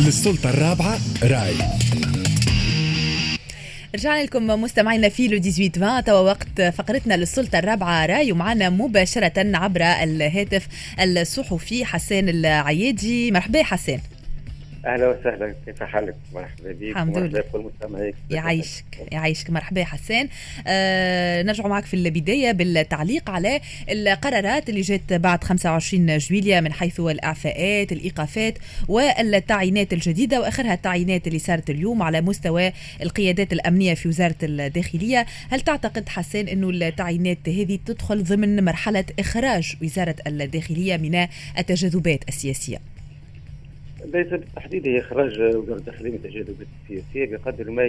للسلطة الرابعة راي. رجعنا لكم مستمعينا في لو 18 توا وقت فقرتنا للسلطة الرابعة راي ومعنا مباشرة عبر الهاتف الصحفي حسان العيادي. مرحبا حسان. أهلا وسهلا. كيف حالك؟ مرحبا بك. الحمد لله. مستمعيك. يعيشك. يعيشك. مرحبا حسان آه نرجع معك في البداية بالتعليق على القرارات اللي جات بعد 25 جويليا من حيث الإعفاءات الإيقافات والتعيينات الجديدة وآخرها التعيينات اللي صارت اليوم على مستوى القيادات الأمنية في وزارة الداخلية. هل تعتقد حسان إنه التعيينات هذه تدخل ضمن مرحلة إخراج وزارة الداخلية من التجاذبات السياسية؟ ليس بالتحديد هي إخراج وزارة الداخليه من التجاذبات السياسية بقدر ما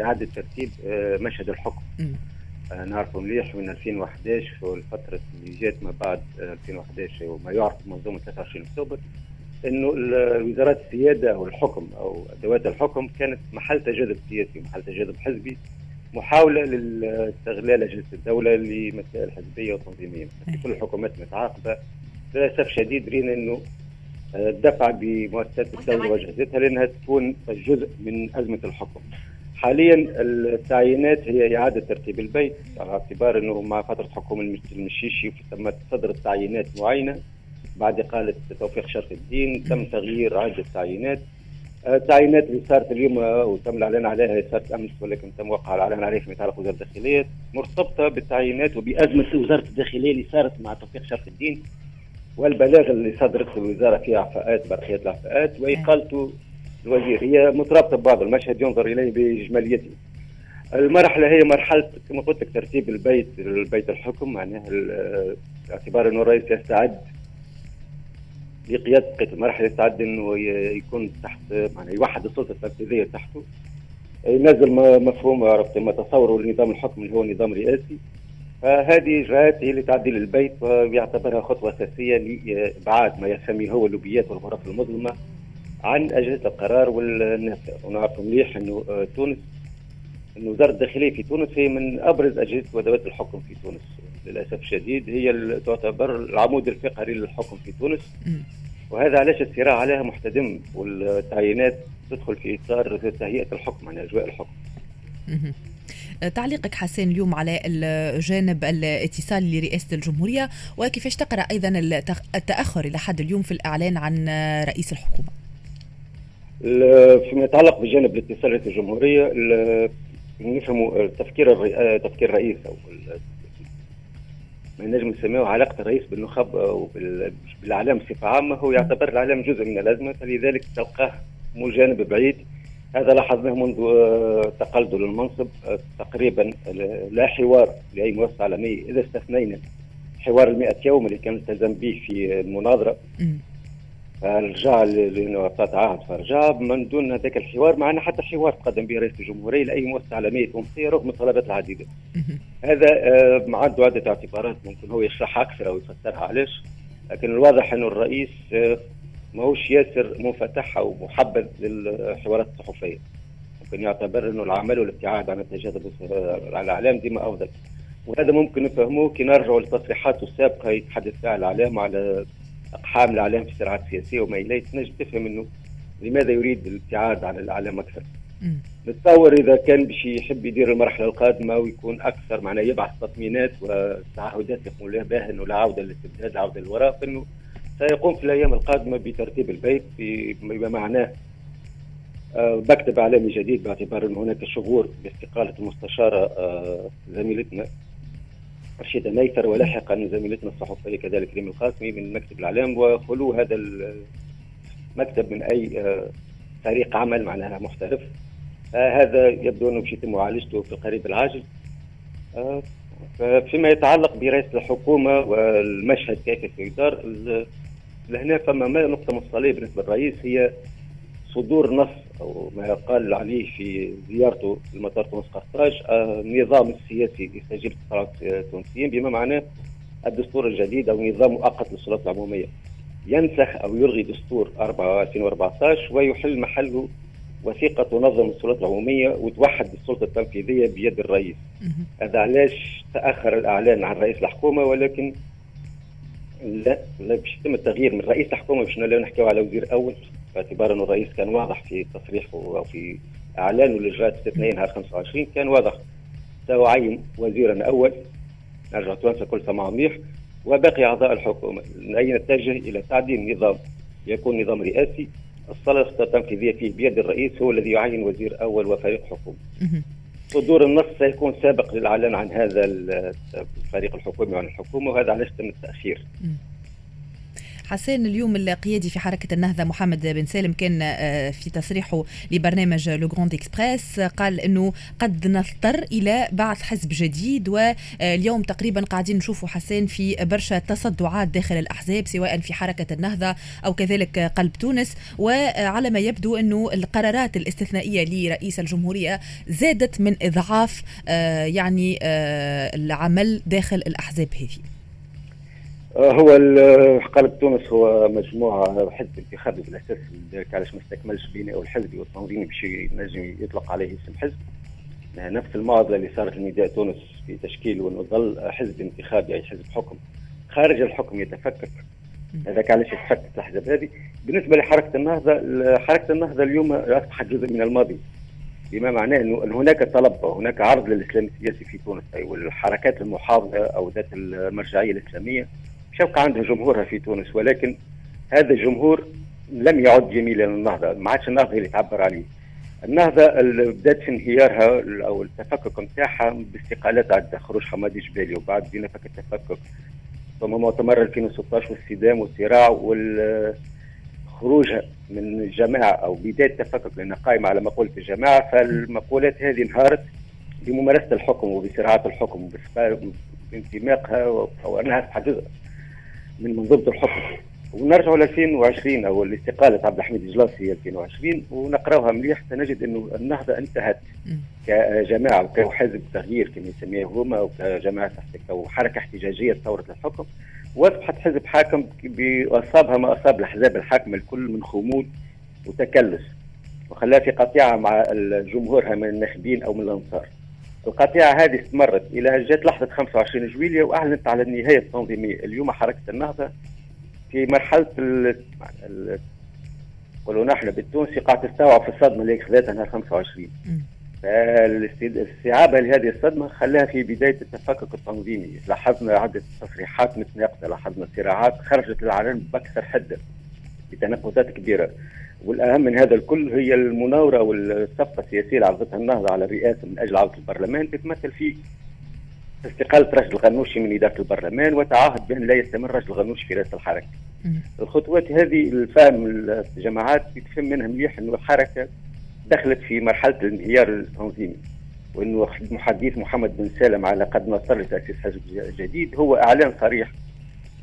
إعادة ترتيب آه، مشهد الحكم. آه، نعرفوا مليح من 2011 والفترة اللي جات ما بعد آه، 2011 وما يعرف بمنظومه 23 أكتوبر إنه ال- الوزارات السيادة أو الحكم أو أدوات الحكم كانت محل تجاذب سياسي ومحل تجاذب حزبي محاولة لاستغلال أجهزة الدولة لمسائل حزبية وتنظيمية. كل الحكومات متعاقبة للأسف شديد رينا إنه آه، الدفع بمؤسسات الدولة واجهزتها لأنها تكون جزء من أزمة الحكم. حاليا التعيينات هي إعادة ترتيب البيت على اعتبار أنه مع فترة حكم المش- المشيشي تمت صدرت تعيينات معينة. بعد اقاله توفيق شرف الدين تم تغيير عدة تعيينات. آه، التعيينات اللي صارت اليوم آه، وتم الإعلان عليها صارت أمس ولكن تم وقع الإعلان عليها فيما يتعلق بوزاره الداخلية. مرتبطة بالتعيينات وبأزمة وزارة الداخلية اللي صارت مع توفيق شرف الدين. والبلاغ اللي صدرته الوزارة فيه اعفاءات برقية الاعفاءات واقالته الوزير. هي مترابطة ببعض المشهد ينظر إليه باجماليته. المرحلة هي مرحلة كما قلت لك ترتيب البيت البيت الحكم معناها باعتبار إنه الرئيس يستعد لقيادة بقيه المرحلة يستعد إنه يكون تحت معناها يوحد السلطة التنفيذية تحته. ينزل مفهوم عرفت ما تصوره لنظام الحكم اللي هو نظام رئاسي. فهذه اجراءات هي لتعديل البيت ويعتبرها خطوة أساسية لإبعاد ما يسميه هو اللوبيات والغرف المظلمة عن أجهزة القرار والناس ونعرف مليح أنه آه، تونس أنه وزاره الداخليه في تونس هي من أبرز أجهزة وأدوات الحكم في تونس للأسف الشديد هي تعتبر العمود الفقري للحكم في تونس. وهذا علاش الصراع عليها محتدم والتعيينات تدخل في إطار تهيئة الحكم عن أجواء الحكم. تعليقك حسين اليوم على الجانب الاتصال لرئاسة الجمهورية وكيفاش تقرأ أيضا التأخر إلى حد اليوم في الإعلان عن رئيس الحكومة؟ ال- فيما يتعلق بجانب الاتصال رئيس الجمهورية ال- نفهموا تفكير تفكير الرئيس ال- ما نجم نسميه علاقة الرئيس بالنخب بالأعلام بصفة عامة هو يعتبر الأعلام جزء من الأزمة فلذلك تلقاه مو جانب بعيد. هذا لاحظناه منذ آه، تقلده للمنصب آه، تقريبا لا حوار لأي مؤسسة عالمية اذا استثنينا حوار المئة يوم اللي كان التزم به في المناظرة. رجع لأنه اعطت عهد فرجع من دون هذاك الحوار معنا حتى حوار تقدم به رئيس الجمهورية لأي مؤسسة عالمية تونسيه رغم الطلبات العديدة. هذا آه، عنده عدة اعتبارات ممكن هو يشرحها أكثر أو يفسرها علاش لكن الواضح أنه الرئيس آه، ماهوش ياسر منفتح أو محبذ للحوارات الصحفية. ممكن يعتبر إنه العمل والابتعاد عن التجاذب على الإعلام ديما أفضل. وهذا ممكن نفهموه كي نرجعوا لتصريحاته السابقة يتحدث فيها الإعلام على أقحام الإعلام في الصراعات السياسيه وما اليه تنجم تفهم إنه لماذا يريد الابتعاد عن الإعلام أكثر. مم. نتصور إذا كان باش يحب يدير المرحلة القادمة ويكون أكثر معناه يبعث تطمينات وتعهدات يقول لها بها انه لا عوده للإستبداد لا عوده للوراء فإنه سيقوم في الأيام القادمة بترتيب البيت بما معناه آه، مكتب اعلامي جديد باعتبار إن هناك شغور باستقاله المستشاره آه، زميلتنا رشيدة نيثر ولاحقا زميلتنا الصحفية كذلك ريم القاسمي من مكتب الإعلام وخلو هذا المكتب من أي آه، فريق عمل معناها محترف. آه هذا يبدو أنه باش يتم معالجته في القريب العاجل. آه فيما يتعلق برئاسه الحكومة والمشهد كيف يدار لهنا فما ما نقطه مفصليه بالنسبة للرئيس هي صدور نص أو ما يقال عليه في زيارته لمطار تونس قرطاج النظام السياسي يستجيب للقرارات التونسيين بما معناه الدستور الجديد أو نظام مؤقت للسلطات العمومية ينسخ أو يلغي دستور 4 2014 ويحل محله وثيقة تنظم السلطات العمومية وتوحد السلطة التنفيذية بيد الرئيس. هذا علاش تأخر الإعلان عن رئيس الحكومة ولكن لا لا باش يتم التغيير من رئيس الحكومة باش نحكيو على وزير أول باعتبار أنه الرئيس كان واضح في تصريحه أو في اعلانه للاجراءات الاستثنائيه نهار 25 كان واضح. سأعين وزيرا أول نرجع تونس كل سماع منيح وباقي أعضاء الحكومة اي نتجه إلى تعديل نظام؟ يكون نظام رئاسي. السلطه التنفيذية فيه بيد الرئيس هو الذي يعين وزير أول وفريق حكومة. صدور النص سيكون سابق للإعلان عن هذا الفريق الحكومي وعن الحكومة وهذا علاش تم التأخير. حسين اليوم القيادي في حركة النهضة محمد بن سالم كان آه، في تصريحه لبرنامج Le Grand Express قال إنه قد نضطر إلى بعث حزب جديد واليوم تقريبا قاعدين نشوفوا حسين في برشا تصدعات داخل الأحزاب سواء في حركة النهضة أو كذلك قلب تونس وعلى ما يبدو إنه القرارات الاستثنائية لرئيس الجمهورية زادت من إضعاف آه، يعني آه، العمل داخل الأحزاب هذه. آه، هو قلب تونس هو مجموعة حزب انتخابي بالأساس علاش ما استكملش بناء الحزبي والتنظيمي باش ينجم يطلق عليه اسم حزب. آه، نفس المعضلة اللي صارت لنداء تونس في تشكيل وانه ظل حزب انتخابي أي حزب حكم. خارج الحكم يتفكك. هذاك علاش يتفكك الاحزاب هذه؟ بالنسبة لحركة النهضة حركة النهضة اليوم أصبحت جزء من الماضي. بما معناه انه هناك طلب وهناك عرض للإسلام السياسي في تونس أي والحركات المحافظة أو ذات المرجعية الإسلامية. شبقى عندها جمهورها في تونس ولكن هذا الجمهور لم يعد جميلا للنهضه ما عادش النهضة اللي تعبر عليه. النهضة بدات في انهيارها أو التفكك نتاعها باستقالات عده خروج حمادي جبالي وبعد بينا فك التفكك ثم مؤتمر 2016 والصدام والصراع والخروجها من الجماعة أو بداية التفكك لأنها قائمة على مقولة الجماعة فالمقولات هذه انهارت بممارسة الحكم وبصراعات الحكم بانتماقها أو انها جزء من منظومة الحكم. ونرجعوا ل 2020 أو الاستقالة عبد الحميد الجلاصي 2020 ونقراوها مليح. سنجد إنه النهضة انتهت كجماعة وكحزب تغيير كما يسميه هما أو كجماعه أو حركه احتجاجية ثوره الحكم وأصبحت حزب حاكم واصابها ما أصاب الأحزاب الحاكمه الكل من خمول وتكلس وخلاها في قطيعة مع جمهورها من الناخبين أو من الأنصار. القطيعة هذه استمرت إلى جات لحظة 25 جويلية وأعلنت على النهاية التنظيمية. اليوم حركة النهضة في مرحلة ال قولوا نحن بالتونسي قاعد تستوعب في الصدمة اللي أخذتها نهار 25 فالاستيعابها لهذه الصدمة خلاها في بداية التفكك التنظيمي. لاحظنا عدة تصريحات متناقضة لاحظنا صراعات خرجت للعلن بأكثر حدة بتناقضات كبيرة. والأهم من هذا الكل هي المناورة والصفقة السياسية اللي عرضتها النهضة على الرئاسة من أجل عودة البرلمان تتمثل في استقالة رشد الغنوشي من إدارة البرلمان وتعهد بأن لا يستمر رشد الغنوشي في رئاسة الحركة. الخطوات هذه الفهم الجماعات يتفهم منها مليح إنه الحركة دخلت في مرحلة الانهيار التنظيمي وإنه المحدث محمد بن سالم على قد نصر لتأسيس حزب جديد هو إعلان صريح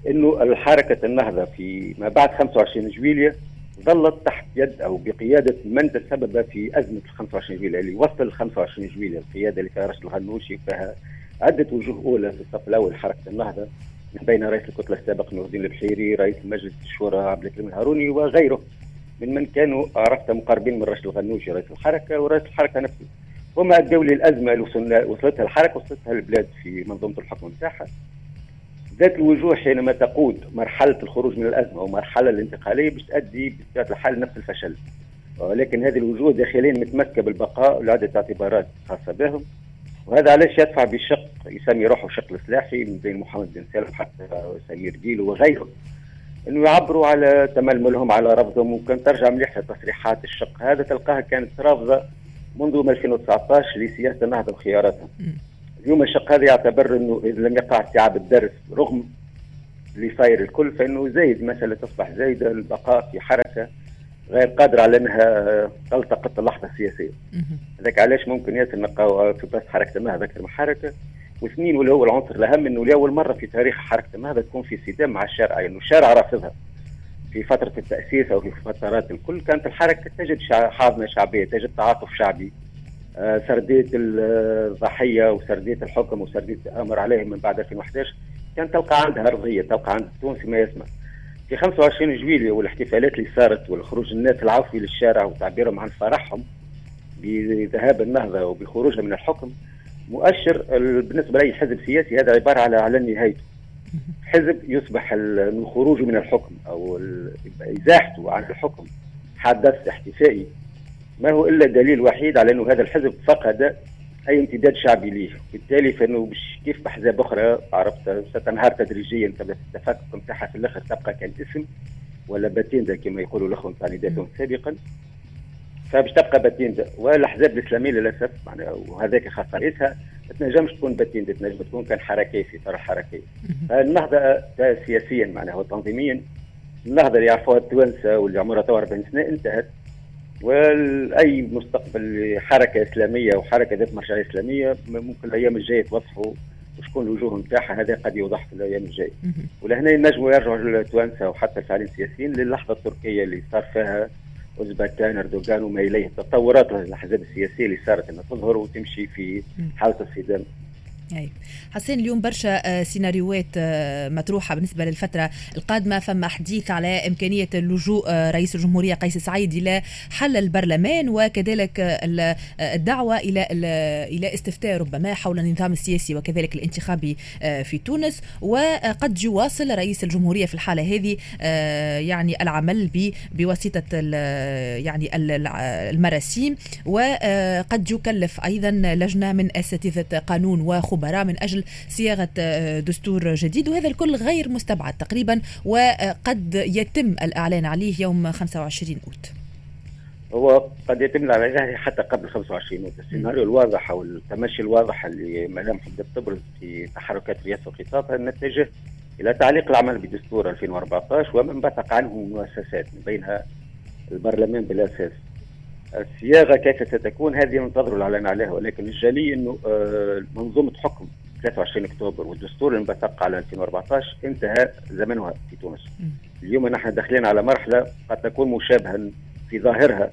إنه الحركة النهضة في ما بعد 25 جويلية ظلت تحت يد أو بقيادة من تسبب في أزمة ال 25 جويليه اللي وصل ال 25 جويليه القيادة اللي فيها رشد الغنوشي فيها عدة وجوه أولى في الصف الأول حركة النهضه من بين رئيس الكتله السابق نور الدين البحيري، رئيس مجلس الشورى عبد الكريم الهاروني وغيره من من كانوا عرفت مقربين من رشد الغنوشي رئيس الحركة ورئيس الحركة نفسه. هما ادوا للأزمة اللي وصلتها الحركة وصلتها البلاد في منظومة الحكم نتاعها ذات الوجوه حينما تقود مرحلة الخروج من الأزمة أو مرحلة الانتقالية باش تؤدي بطبيعة الحال نفس الفشل. ولكن هذه الوجوه داخليا متمسكة بالبقاء لعدة اعتبارات خاصة بهم. وهذا علاش يدفع بالشق يسمي روحه شق السلاحي بين محمد بن سالم حتى سمير جيلو وغيره إنه يعبروا على تململهم على رفضهم وكان ترجع مليح لتصريحات الشق. هذا تلقاها كانت رافضة منذ 2019 لسياسة النهضه وخياراتها اليوم الشق هذا يعتبر إنه إذا لم يقع استيعاب الدرس رغم اللي صاير الكل فإنه زايد مسألة تصبح زايده البقاء في حركة غير قادرة على إنها تلتقط اللحظة السياسية. هذاك علاش؟ ممكن ياسر نلقاو في بس حركة النهضه أكثر من حركه واثنين واللي هو العنصر الأهم إنه لأول مرة في تاريخ حركة النهضه تكون في صدام مع الشارع يعني الشارع رافضها. في فترة التأسيس أو في فترات الكل كانت الحركة تجد حاضنة شعبية تجد تعاطف شعبي. سردية الضحية وسردية الحكم وسردية الامر عليهم من بعد 2011 كان تلقى عندها أرضية تلقى عند التونسي ما يسمع. في 25 جويلية والاحتفالات اللي صارت والخروج الناس العفوي للشارع وتعبيرهم عن فرحهم بذهاب النهضة وبخروجها من الحكم مؤشر بالنسبة لأي حزب سياسي هذا عبارة على اعلان نهايته. حزب يصبح خروجه من الحكم أو إزاحته عن الحكم حدث احتفائي. ما هو إلا دليل وحيد على انه هذا الحزب فقد أي امتداد شعبي ليه. بالتالي فإنه مش كيف باحزاب أخرى عرفت؟ ستنهار تدريجيا التفكك نتاعها في الآخر تبقى كالاسم ولا باتيندا كما يقولوا الأخوة نتاع سابقا. فباش تبقى باتيندا والأحزاب الإسلامية للأسف معناها وهذاك خصائصها ما تنجمش تكون باتيندا تنجم تكون كان حركية في اطار حركية. النهضه سياسيا معناها وتنظيميا النهضة اللي يعرفوها التوانسه واللي عمرها 40 سنه انتهت. واي مستقبل حركة إسلامية وحركه ذات مرجعية إسلامية ممكن الأيام الجاية توضحوا وشكون الوجوه نتاعها هذا قد يوضح في الأيام الجاية. ولهنا ينجموا يرجعوا التوانسه وحتى الفاعلين السياسيين للحظة التركية اللي صار فيها اوزباكان أردوغان وما إليه. التطورات الأحزاب السياسية اللي صارت إنها تظهر وتمشي في حالة الصدام. أي. حسين اليوم برشا آه، سيناريوهات آه، مطروحة بالنسبة للفترة القادمة فما حديث على إمكانية اللجوء آه، رئيس الجمهورية قيس سعيد إلى حل البرلمان وكذلك الدعوة إلى إلى استفتاء ربما حول النظام السياسي وكذلك الانتخابي في تونس وقد يواصل رئيس الجمهورية في الحالة هذه يعني العمل بواسطة يعني المراسيم وقد يكلف أيضا لجنة من أساتذة قانون وخ خبراء من أجل صياغة آه، دستور جديد وهذا الكل غير مستبعد تقريبا وقد يتم الإعلان عليه يوم 25 أوت. هو قد يتم الإعلان عليه حتى قبل 25 أوت. السيناريو الواضح أو التمشي الواضح اللي مدام بدأت تبرز في تحركات الخطاب أن نتجه إلى تعليق العمل بدستور 2014 وما انبثق عنه مؤسسات من بينها البرلمان بالأساس الصياغة كيف ستكون هذه ننتظر الإعلان عليها ولكن الجلي إنه آه، منظومة حكم 23 أكتوبر والدستور المبثق على 2014 انتهى زمنها في تونس. اليوم نحن داخلين على مرحلة قد تكون مشابهه في ظاهرها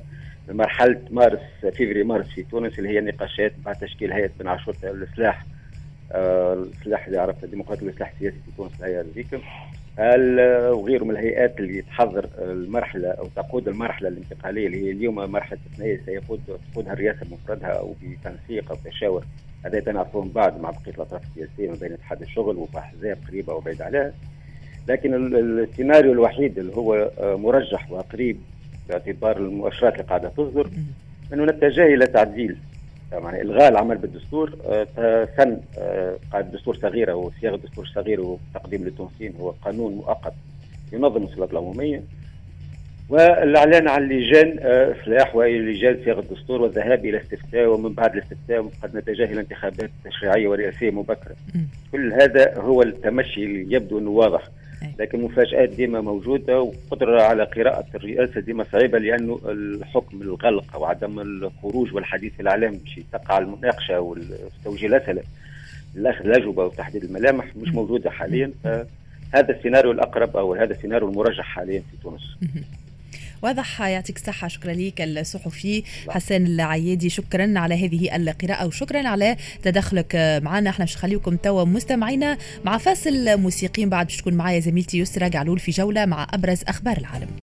لمرحله مارس فيفري مارس في تونس اللي هي نقاشات بعد تشكيل هيئة بن عاشور السلاح السلاح اللي عرفت الديمقراطيه والسلاح السياسي في تونس الهيئه هذيك وغيره من الهيئات اللي تحضر المرحلة أو تقود المرحلة الانتقالية اللي هي اليوم مرحلة استثنائيه سيقود تقودها الرئاسة بمفردها أو بتنسيق أو تشاور. هذا تنعرفون بعد مع بقية الأطراف السياسية ما بين اتحاد الشغل واحزاب قريبة وبعيد عليها. لكن السيناريو الوحيد اللي هو آه، مرجح وقريب باعتبار المؤشرات اللي قاعدة تصدر أنه نتجه إلى تعديل يعني إلغاء العمل بالدستور آه، سن آه، قاعد دستور صغيرة وصياغه دستور صغير وتقديم للتونسيين هو قانون مؤقت ينظم السلطه العمومية والإعلان عن لجان آه، اصلاح ولجان صياغة الدستور والذهاب إلى استفتاء ومن بعد الاستفتاء قد نتجه إلى انتخابات تشريعية ورئاسية مبكرة. كل هذا هو التمشي اللي يبدو إنه واضح. لكن مفاجآت ديما موجودة وقدرة على قراءة الرئاسة ديما صعيبة لأنه الحكم الغلق أو عدم الخروج والحديث في الإعلام باش تقع المناقشة وتوجيه الأسئلة الأخذ الأجوبة وتحديد الملامح مش موجودة حاليا. هذا السيناريو الأقرب أو هذا السيناريو المرجح حاليا في تونس. واضح يعطيك الصحة. شكرا لك الصحفي حسن العيادي. شكرا على هذه القراءة وشكرا على تدخلك معنا. إحنا مش نخليكم توا مستمعينا مع فاصل موسيقي. بعد باش تكون معايا زميلتي يسرى قعلول في جولة مع أبرز أخبار العالم.